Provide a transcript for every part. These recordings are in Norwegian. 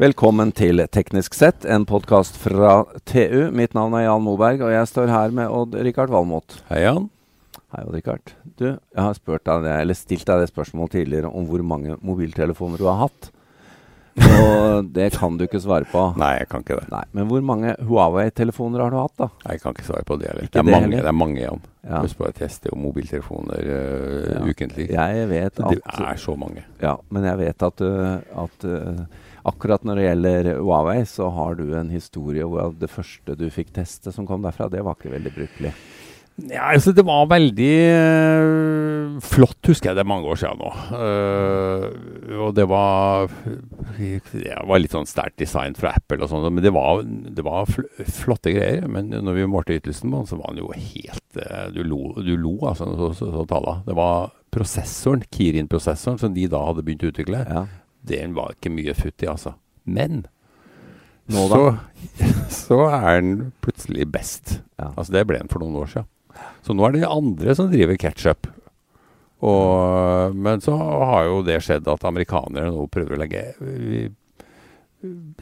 Velkommen til Teknisk sett, en podkast fra TU. Mitt navn er Jan Moberg, og jeg står her med Odd-Rikard Valmot. Hei, Jan. Hei, Odd-Rikard. Du, jeg har spurt deg eller stilt deg det spørsmålet tidligere om hvor mange mobiltelefoner du har hatt. Og det kan du ikke svare på. Nei, jeg kan ikke det. Nei, Men hvor mange Huawei-telefoner har du hatt, da? Nei, Jeg kan ikke svare på det heller. Det er det mange, heller? det er mange igjen. Ja. Husk på å teste mobiltelefoner uh, Ja. ukentlig. Jeg vet Det er så mange. Ja, men jeg vet at, uh, at uh, akkurat når det gjelder Huawei, så har du en historie hvor det første du fikk teste som kom derfra, det var ikke veldig brukelig. Ja, altså Det var veldig øh, flott, husker jeg. Det mange år siden nå. Uh, og det var Det var litt sånn sterkt design fra Apple og sånn, men det var, det var fl flotte greier. Men når vi målte ytelsen på den, så var den jo helt øh, Du lo, du lo altså, så, så, så tala. Det var prosessoren, Kirin-prosessoren, som de da hadde begynt å utvikle. Ja. Den var ikke mye futt i, altså. Men Nå så, så er den plutselig best. Ja. Altså Det ble den for noen år siden. Så nå er det de andre som driver ketsjup. Men så har jo det skjedd at amerikanere nå prøver å legge øh,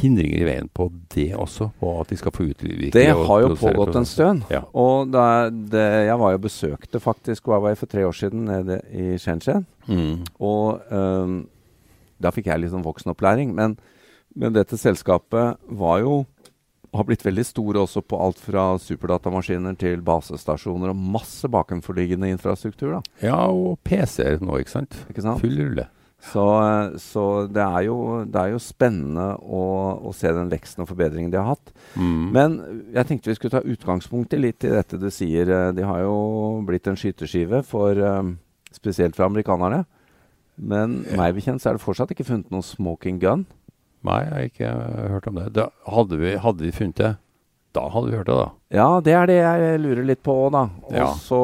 hindringer i veien på det også. På at de skal få utvikle Det har jo pågått en stund. Ja. Og det, det, jeg var jo besøkte faktisk Huawei for tre år siden nede i Shenzhen. Mm. Og um, da fikk jeg litt sånn voksenopplæring. Men, men dette selskapet var jo har blitt veldig store også på alt fra superdatamaskiner til basestasjoner og masse bakenforliggende infrastruktur. da, Ja, og PC-er nå, ikke sant? ikke sant? Full rulle. Så, så det, er jo, det er jo spennende å, å se den veksten og forbedringen de har hatt. Mm. Men jeg tenkte vi skulle ta utgangspunkt i litt i dette du sier. De har jo blitt en skyteskive for eh, spesielt for amerikanerne. Men meg bekjent så er det fortsatt ikke funnet noen smoking gun. Nei, jeg har ikke hørt om det. Da, hadde, vi, hadde vi funnet det, da hadde vi hørt det, da. Ja, det er det jeg lurer litt på òg, da. Og, Ja. så,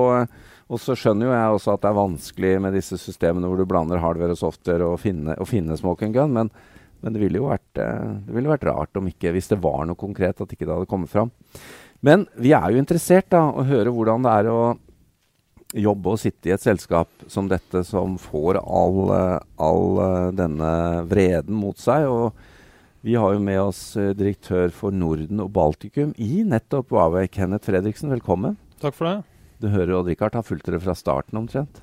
og så skjønner jo jeg også at det er vanskelig med disse systemene hvor du blander hardware og software og finne, og finne smoking gun, men, men det ville jo vært, eh, det ville vært rart om ikke, hvis det var noe konkret, at ikke det hadde kommet fram. Men vi er jo interessert da, å høre hvordan det er å jobbe og sitte i et selskap som dette, som får all, eh, all eh, denne vreden mot seg. og vi har jo med oss eh, direktør for Norden og Baltikum i nettopp Huawei, Kenneth Fredriksen. Velkommen. Takk for det. Du hører Odd-Rikard har fulgt dere fra starten omtrent.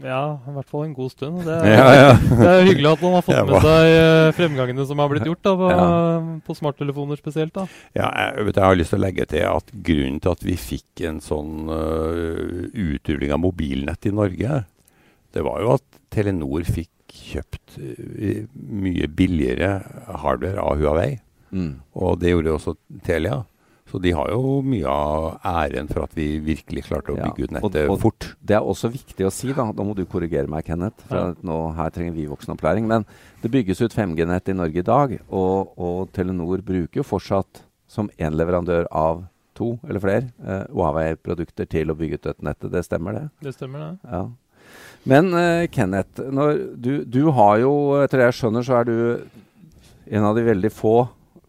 Ja, i hvert fall en god stund. Det er, Ja, ja. det er hyggelig at man har fått med seg eh, fremgangene som har blitt gjort da, på, Ja. på smarttelefoner spesielt. da. Ja, jeg, vet, jeg har lyst til å legge til at grunnen til at vi fikk en sånn uh, utrulling av mobilnett i Norge, det var jo at Telenor fikk kjøpt øh, mye billigere hardware av Huawei. Mm. Og det gjorde også Telia. Så de har jo mye av æren for at vi virkelig klarte å Ja, bygge ut nettet og- fort. Det er også viktig å si, da. Da må du korrigere meg, Kenneth. For Ja. nå, her trenger vi voksenopplæring. Men det bygges ut 5G-nett i Norge i dag. Og, og Telenor bruker jo fortsatt som én leverandør av to eller flere eh, Huawei-produkter til å bygge ut dette nettet. Det stemmer, det? Det stemmer, det. Ja. Men uh, Kenneth, når du, du har jo, etter det jeg skjønner, så er du en av de veldig få,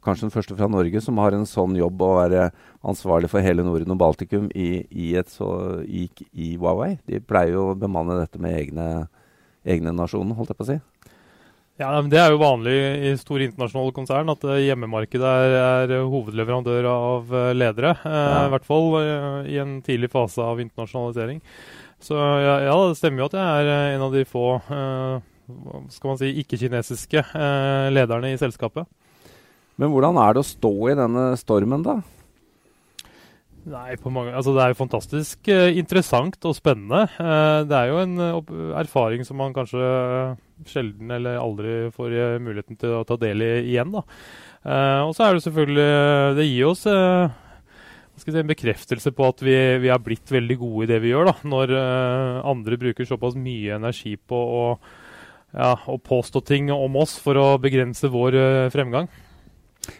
kanskje den første fra Norge, som har en sånn jobb å være ansvarlig for hele Norden og Baltikum i, i, et så, i, i Huawei. De pleier jo å bemanne dette med egne, egne nasjoner, holdt jeg på å si. Ja, men Det er jo vanlig i store internasjonale konsern at eh, hjemmemarkedet er, er hovedleverandør av eh, ledere. Ja. I hvert fall i en tidlig fase av internasjonalisering. Så ja, ja, det stemmer jo at jeg er eh, en av de få eh, skal man si, ikke-kinesiske eh, lederne i selskapet. Men hvordan er det å stå i denne stormen, da? Nei, på mange, altså Det er jo fantastisk interessant og spennende. Det er jo en erfaring som man kanskje sjelden eller aldri får muligheten til å ta del i igjen. da. Og så er det selvfølgelig Det gir oss eh, hva skal jeg si, en bekreftelse på at vi, vi er blitt veldig gode i det vi gjør. da, Når uh, andre bruker såpass mye energi på å, ja, å påstå ting om oss for å begrense vår uh, fremgang.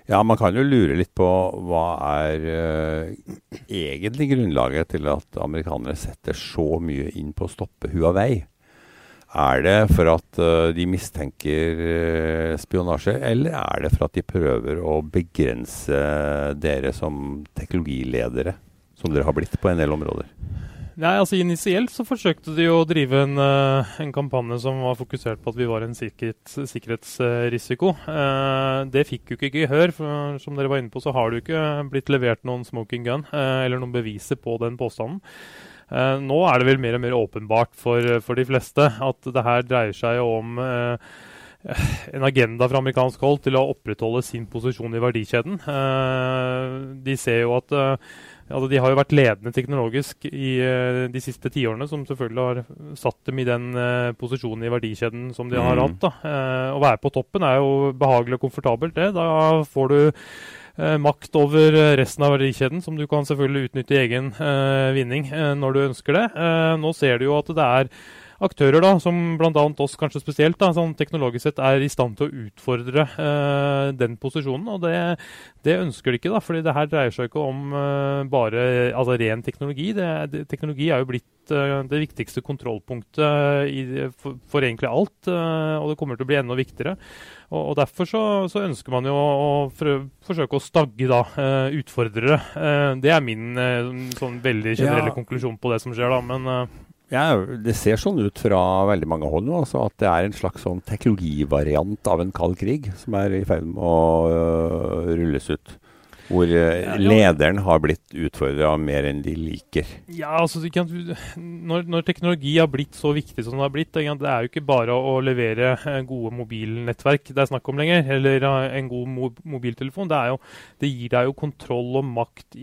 Ja, man kan jo lure litt på hva er uh, egentlig grunnlaget til at amerikanere setter så mye inn på å stoppe Huawei. Er det for at øh, de mistenker øh, spionasje, eller er det for at de prøver å begrense dere som teknologiledere, som dere har blitt på en del områder? Nei, altså Initielt så forsøkte de å drive en, uh, en, kampanje som var fokusert på at vi var en sikkerhets, sikkerhetsrisiko. Det fikk jo ikke gehør. for Som dere var inne på, så har det jo ikke blitt levert noen smoking gun eller noen beviser på den påstanden. Nå er det vel mer og mer åpenbart for, for de fleste at det her dreier seg om en agenda fra amerikansk hold til å opprettholde sin posisjon i verdikjeden. de ser jo at Altså, de har jo vært ledende teknologisk i de siste tiårene, som selvfølgelig har satt dem i den posisjonen i verdikjeden som de mm. har hatt. Uh, å være på toppen er jo behagelig og komfortabelt, det. Da får du makt over resten av verdikjeden, som du kan selvfølgelig utnytte i egen vinning når du ønsker det. nå ser du jo at det er aktører, da, som bl.a. oss kanskje spesielt, da, sånn teknologisk sett er i stand til å utfordre uh, den posisjonen. Og det, det, ønsker de ikke, da, fordi det her dreier seg ikke om uh, bare altså, ren teknologi. Det, det, teknologi er jo blitt uh, det viktigste kontrollpunktet i, for, for, egentlig alt, og det kommer til å bli enda viktigere. Og, og Derfor så, så, ønsker man jo å forsøke å stagge da, utfordrere. det er min sånn veldig generelle ja. konklusjon på det som skjer. da, men... Ja, Det ser sånn ut fra veldig mange hold nå, altså at det er en slags sånn teknologivariant av en kald krig som er i ferd med å uh, rulles ut. Hvor uh, lederen har blitt utfordra mer enn de liker. Ja, altså når, når, teknologi har blitt så viktig som den har blitt, det er jo ikke bare å levere eh, gode mobilnettverk det er snakk om lenger, eller en god mobiltelefon. Det, jo, det, gir deg jo kontroll og makt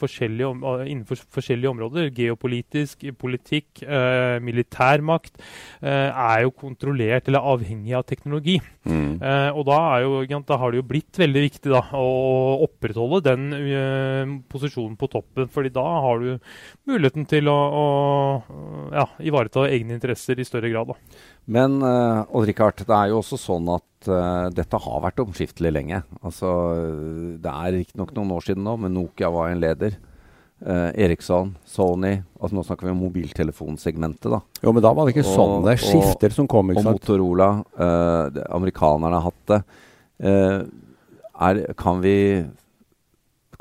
forskjellige, innenfor forskjellige områder. Geopolitisk, politikk, eh, militærmakt eh, er jo kontrollert eller avhengig av teknologi. Mm. Eh, og da, jo, da, har det jo blitt veldig viktig da, å opprettholde opprettholde den uh, posisjonen på toppen. fordi da har du muligheten til å, å ja, ivareta egne interesser i større grad. Da. Men uh, Odd Rikard, det er jo også sånn at uh, dette har vært omskiftelig lenge. Altså, det er riktignok noen år siden nå, men Nokia var en leder. Uh, Eriksson, Sony altså Nå snakker vi om mobiltelefonsegmentet. da. Jo, Men da var det ikke og, sånne skifter og, som kom. ikke sant? Og Motorola. Uh, amerikanerne har hatt det. Uh, er, kan vi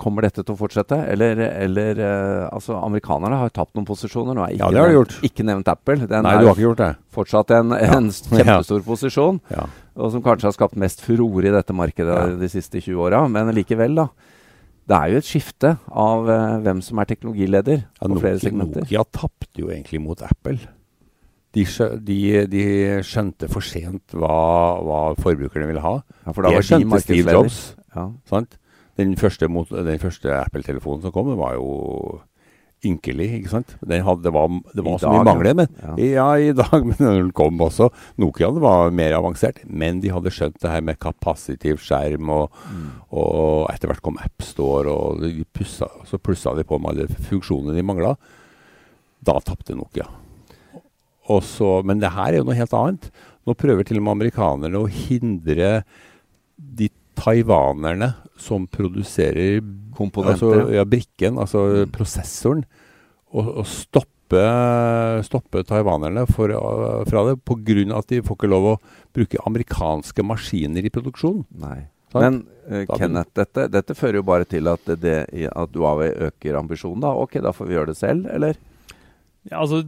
Kommer dette til å fortsette? Eller, eller uh, altså, Amerikanerne har tapt noen posisjoner. Nå ikke, ja, det har de gjort. ikke nevnt Apple. Den Nei, du har ikke gjort det. fortsatt en, ja. en kjempestor ja. posisjon. Ja. Og som kanskje har skapt mest furore i dette markedet de siste 20 åra. Men likevel, da. Det er jo et skifte av uh, hvem som er teknologileder på Nokia, flere segmenter. Nokia tapte jo egentlig mot Apple. De, de, de skjønte for sent hva, hva forbrukerne ville ha. Ja, for da det skjønte Steve Jobs. Ja. Sant? Den første, første Apple-telefonen som kom, den var jo ynkelig, ikke sant? Hadde, det var, det var så dag, mye mangler. Men, ja. ja. i dag, men den kom også. Nokiaen var mer avansert, men de hadde skjønt det her med kapasitiv skjerm, og, mm. og etter hvert kom AppStore, og pussa, så plussa de på med alle funksjonene de mangla. Da tapte Nokia. Også, men det her er jo noe helt annet. Nå prøver til og med amerikanerne å hindre de taiwanerne som produserer komponenter, altså, ja, brikken, altså mm. prosessoren, og, stoppe, stoppe taiwanerne for, uh, fra det pga. at de får ikke lov å bruke amerikanske maskiner i produksjon. Nei. Men uh, Kenneth, dette, dette, fører jo bare til at, det, at Huawei øker ambisjonen. da. Ok, da får vi gjøre det selv, eller? Ja, altså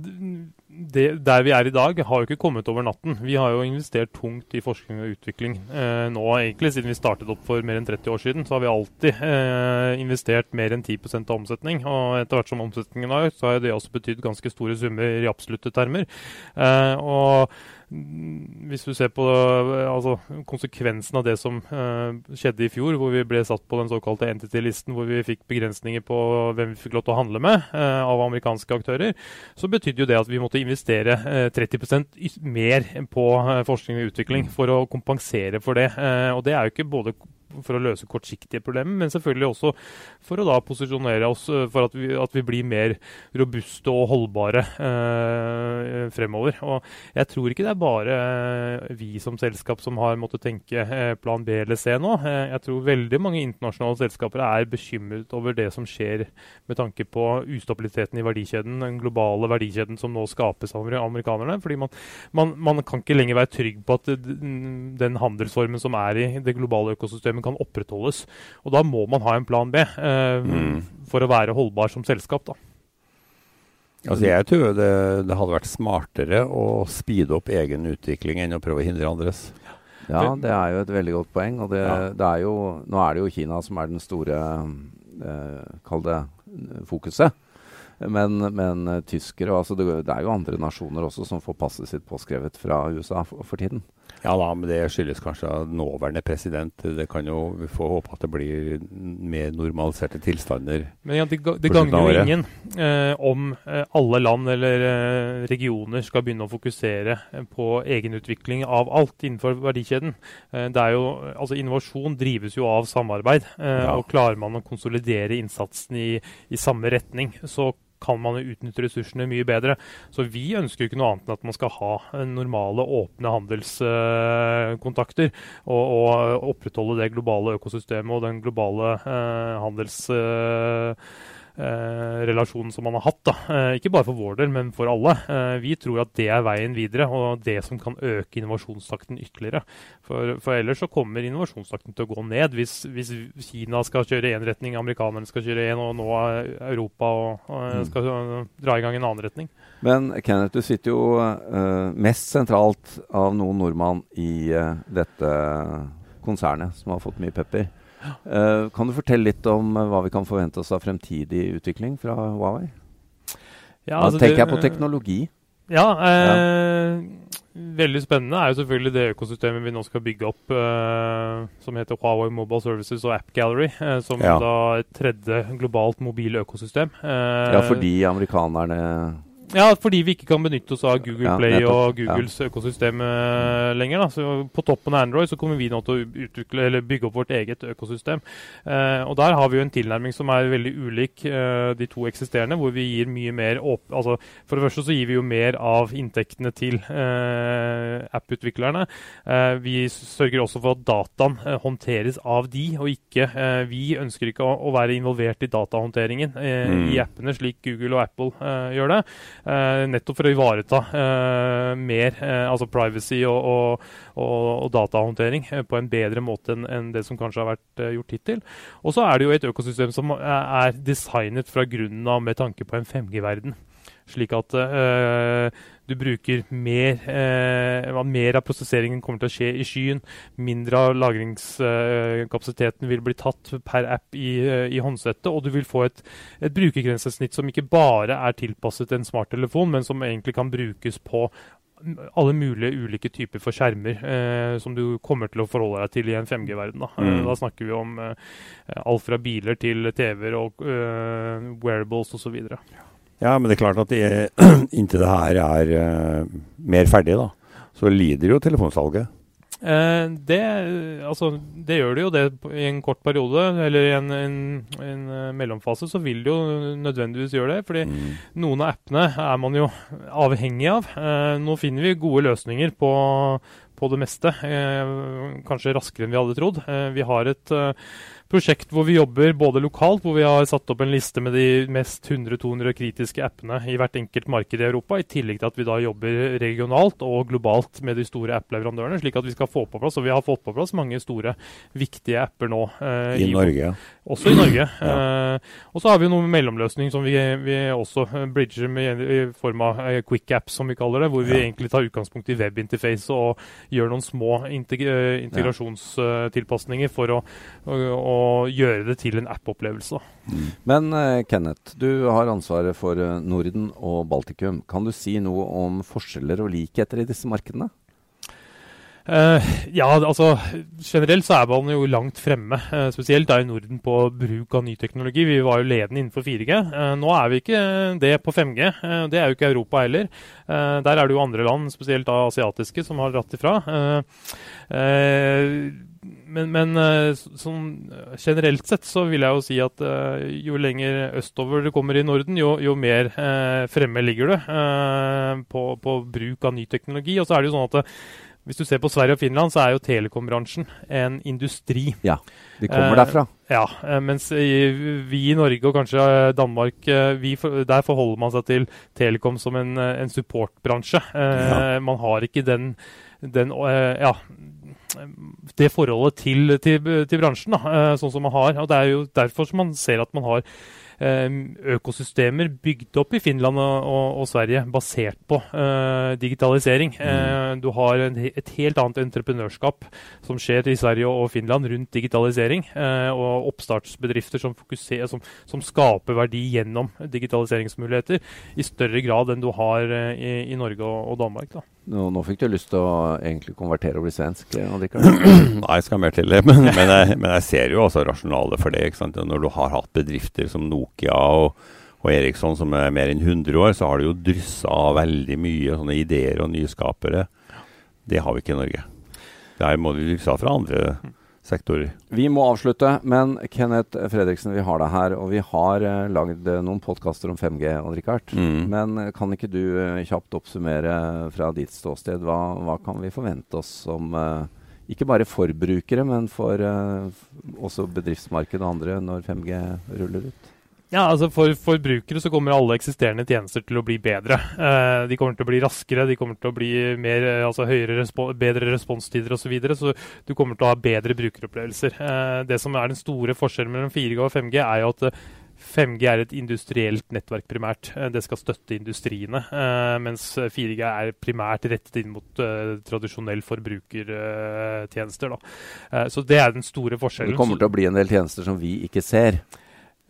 det, der vi er i dag, har jo ikke kommet over natten. Vi har jo investert tungt i forskning og utvikling. Eh, nå egentlig, Siden vi startet opp for mer enn 30 år siden, så har vi alltid eh, investert mer enn 10% av omsetning. Og etter hvert som omsetningen har økt, så har det også betydd ganske store summer i absolutte termer. Eh, og hvis du ser på altså, konsekvensen av det som uh, skjedde i fjor, hvor vi ble satt på den såkalte entity-listen, hvor vi fikk begrensninger på hvem vi fikk lov til å handle med uh, av amerikanske aktører, så betydde jo det at vi måtte investere uh, 30% mer på forskning og utvikling for å kompensere for det. og det er jo ikke både for å løse kortsiktige problemer, men selvfølgelig også for å da posisjonere oss eh, for at vi, at vi blir mer robuste og holdbare eh, fremover. Og jeg tror ikke det er bare eh, vi som selskap som har måttet tenke eh, plan B eller C nå. Jeg tror veldig mange internasjonale selskaper er bekymret over det som skjer med tanke på ustabiliteten i verdikjeden, den globale verdikjeden som nå skapes av amerikanerne. fordi man, man, man kan ikke lenger være trygg på at den handelsformen som er i det globale økosystemet, kan opprettholdes. Og da må man ha en plan B eh, mm. for å være holdbar som selskap. da. Altså Jeg tror det, det hadde vært smartere å speede opp egen utvikling enn å prøve å hindre andres. Ja, det er jo et veldig godt poeng. Og det, Ja. det er jo, nå er det jo Kina som er den store eh, Kall det fokuset. Men, men eh, tyskere altså det, det er jo andre nasjoner også som får passet sitt påskrevet fra USA for, for tiden. Ja da, men det skyldes kanskje nåværende president. Det kan jo Vi får håpe at det blir mer normaliserte tilstander. Men ja, det, det gagner jo ingen eh, om eh, alle land eller eh, regioner skal begynne å fokusere eh, på egenutvikling av alt innenfor verdikjeden. Eh, det er jo, altså Innovasjon drives jo av samarbeid. Ja. og Klarer man å konsolidere innsatsen i, i samme retning, så kan man utnytte ressursene mye bedre. Så vi ønsker jo ikke noe annet enn at man skal ha eh, normale, åpne handelskontakter. og, og opprettholde det globale økosystemet og den globale eh, handels... eh, eh, relasjonen som man har hatt. Da. Eh, ikke bare for vår del, men for alle. Eh, vi tror at det er veien videre, og det som kan øke innovasjonstakten ytterligere. For, for ellers så kommer innovasjonstakten til å gå ned. Hvis, hvis Kina skal kjøre én retning, amerikanerne skal kjøre én, og nå Europa og, og Mm. skal mm. dra i gang en annen retning. Men Kenneth, du sitter jo uh, mest sentralt av noen nordmann i uh, dette konsernet som har fått mye pepper. Eh, kan du fortelle litt om eh, hva vi kan forvente oss av fremtidig utvikling fra Huawei? Ja, Da altså tenker det- jeg på teknologi. Ja, eh, veldig spennende er jo selvfølgelig det økosystemet vi nå skal bygge opp, eh, som heter Huawei Mobile Services og App Gallery, eh, som Ja. da et tredje globalt mobile økosystem. Eh, Ja, fordi amerikanerne Ja, fordi vi ikke kan benytte oss av Google Ja, Play og Googles økosystem eh, lenger. Da. Så på toppen av Android så kommer vi nå til å utvikle, eller bygge opp vårt eget økosystem. Eh, og der har vi jo en tilnærming som er veldig ulik eh, de to eksisterende, hvor vi gir mye mer åp altså, For det første så gir vi jo mer av inntektene til eh, app-utviklerne. Eh, vi sørger også for at dataen eh, håndteres av de, og ikke Vi ønsker ikke å, å være involvert i datahåndteringen Mm. i appene, slik Google og Apple gjør det. Eh, nettopp for å ivareta eh, mer eh, altså privacy og, og, og, og datahåndtering på en bedre måte enn en det som kanskje har vært gjort hittil. Og så er det jo et økosystem som er, designet fra grunnen av med tanke på en 5G-verden. Slik at eh, du bruker mer eh, Mer av prosesseringen kommer til å skje i skyen. Mindre av lagringskapasiteten vil bli tatt per app i, eh, i håndsettet, og du vil få et, et brukergrensesnitt som ikke bare er tilpasset en smarttelefon, men som egentlig kan brukes på alle mulige ulike typer for skjermer eh, som du kommer til å forholde deg til i en 5G-verden. Da. Eh, Mm. da snakker vi om eh, alt fra biler til TV-er og eh, wearables osv. Ja, men det er klart at det, inntil det her er uh, mer ferdig, da, så lider jo telefonsalget. Eh, det, altså, det gjør det jo det i en kort periode, eller i en, en, en eh, mellomfase, så vil det jo nødvendigvis gjøre det. fordi Mm. Noen av appene er man jo avhengig av. Eh, nå finner vi gode løsninger på, på det meste. Eh, kanskje raskere enn vi hadde trodd. Eh, vi har et prosjekt hvor vi jobber både lokalt, hvor vi har satt opp en liste med de mest 100-200 kritiske appene i hvert enkelt marked i Europa, i tillegg til at vi da jobber regionalt og globalt med de store app-leverandørene, slik at vi skal få på plass, og vi har fått på plass mange store, viktige apper nå. eh, I Norge. også i Norge. Ja. Eh, og så har vi noe med mellomløsning som vi, vi også eh, bridger med i form av eh, quick apps, som vi kaller det. Hvor vi Ja. egentlig tar utgangspunkt i webinterface og gjør noen små eh, integrasjonstilpasninger for å, å, å gjøre det til en app-opplevelse. Mm. Men uh, Kenneth, du har ansvaret for eh, Norden og Baltikum. Kan du si noe om forskjeller og likheter i disse markedene? Eh, ja, altså generelt så er man jo langt fremme, Uh, spesielt da i Norden på bruk av ny teknologi. Vi var jo ledende innenfor 4G. Uh, nå er vi ikke det på 5G. Eh, det er jo ikke Europa heller. Eh, der er det jo andre land, spesielt da asiatiske, som har dratt ifra. Eh, eh, men, men eh, sånn eh, generelt sett så vil jeg jo si at eh, jo lenger østover du kommer i Norden, jo, jo mer eh, fremme ligger du eh, på, på bruk av ny teknologi. Og så er det jo sånn at eh, hvis du ser på Sverige og Finland, så er jo telekombransjen en industri. Ja, De kommer Eh, derfra. Ja, eh, mens vi i Norge og kanskje eh, Danmark, eh, vi, for- der forholder man seg til telekom som en, en supportbransje. Eh, Ja. Man har ikke den, den eh, ja, det forholdet til, til, til bransjen, da, sånn som man har. Og Det er jo derfor som man ser at man har økosystemer bygd opp i Finland og, og, og Sverige basert på digitalisering. Mm. Du har en, et helt annet entreprenørskap som skjer i Sverige og Finland rundt digitalisering. og oppstartsbedrifter som, som, som skaper verdi gjennom digitaliseringsmuligheter i større grad enn du har i, i Norge og, og Danmark. da. Nå, nå, fikk du lyst til å egentlig konvertere og bli svensk? Nei, jeg skal mer til det. Men, men, jeg, men, jeg, ser jo også rasjonalet for det. Når du har hatt bedrifter som Nokia og, og Eriksson som er mer enn 100 år, så har du jo dryssa av veldig mye sånne ideer og nyskapere. Det har vi ikke i Norge. Der må vi drysse av fra andre sektorer. Vi må avslutte, men Kenneth Fredriksen, vi har deg her. Og vi har uh, lagd uh, noen podkaster om 5G, Odd Rikard. Mm. Men uh, kan ikke du uh, kjapt oppsummere fra ditt ståsted? Hva, hva, kan vi forvente oss som ikke bare forbrukere, men for også bedriftsmarkedet og andre når 5G ruller ut? Ja, altså For forbrukere så kommer alle eksisterende tjenester til å bli bedre. Eh, de kommer til å bli raskere, de kommer til å bli mer, eh, altså høyere respo bedre responstider osv. Så, videre, så du kommer til å ha bedre brukeropplevelser. Eh, det som er den store forskjellen mellom 4G og 5G, er jo at 5G eh, er et industrielt nettverk primært. Eh, det skal støtte industriene. Mens 4G er primært rettet inn mot tradisjonell forbrukertjenester. Så det er den store forskjellen. Det kommer til å bli en del tjenester som vi ikke ser.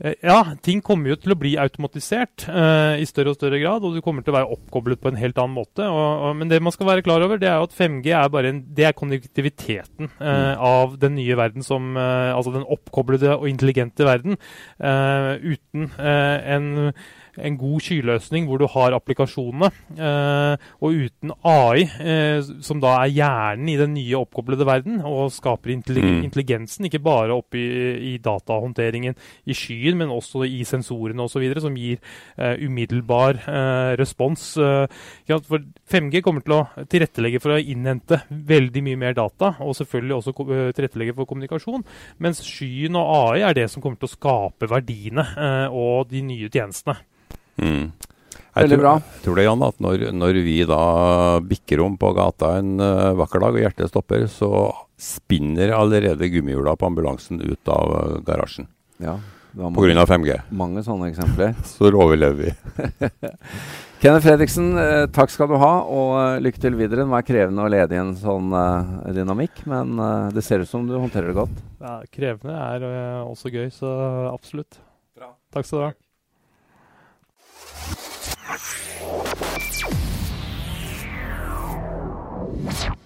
Eh, ja, ting kommer jo til å bli automatisert uh, i større og større grad, og du kommer til å være oppkoblet på en helt annen måte. Og, og, men det man skal være klar over, det er jo at 5G er bare en, det er konnektiviteten uh, mm. av den nye verden som uh, Altså den oppkoblede og intelligente verden. uten en en god skyløsning hvor du har applikasjonene. Eh, og uten AI, eh, som da er hjernen i den nye oppkoblede verden, og skaper mm. intelligensen, ikke bare oppe i, datahåndteringen i skyen, men også i sensorene osv., som gir eh, umiddelbar respons. Ja, for 5G kommer til å tilrettelegge for å innhente veldig mye mer data, og selvfølgelig også tilrettelegge for kommunikasjon, mens skyen og AI er det som kommer til å skape verdiene og de nye tjenestene. Mm. Veldig bra. Jeg tror det, Jan, at når, når, vi da bikker om på gata en uh, vakker dag og hjertet stopper, så spinner allerede gummihjula på ambulansen ut av uh, garasjen. Ja, Pga. 5G. Mange sånne eksempler. så overlever vi. Kenneth Fredriksen, eh, takk skal du ha, og uh, lykke til videre. Det er krevende å lede i en sånn uh, dynamikk, men uh, det ser ut som du håndterer det godt. Ja, Krevende er også gøy, så absolutt. Bra. Takk skal du ha. You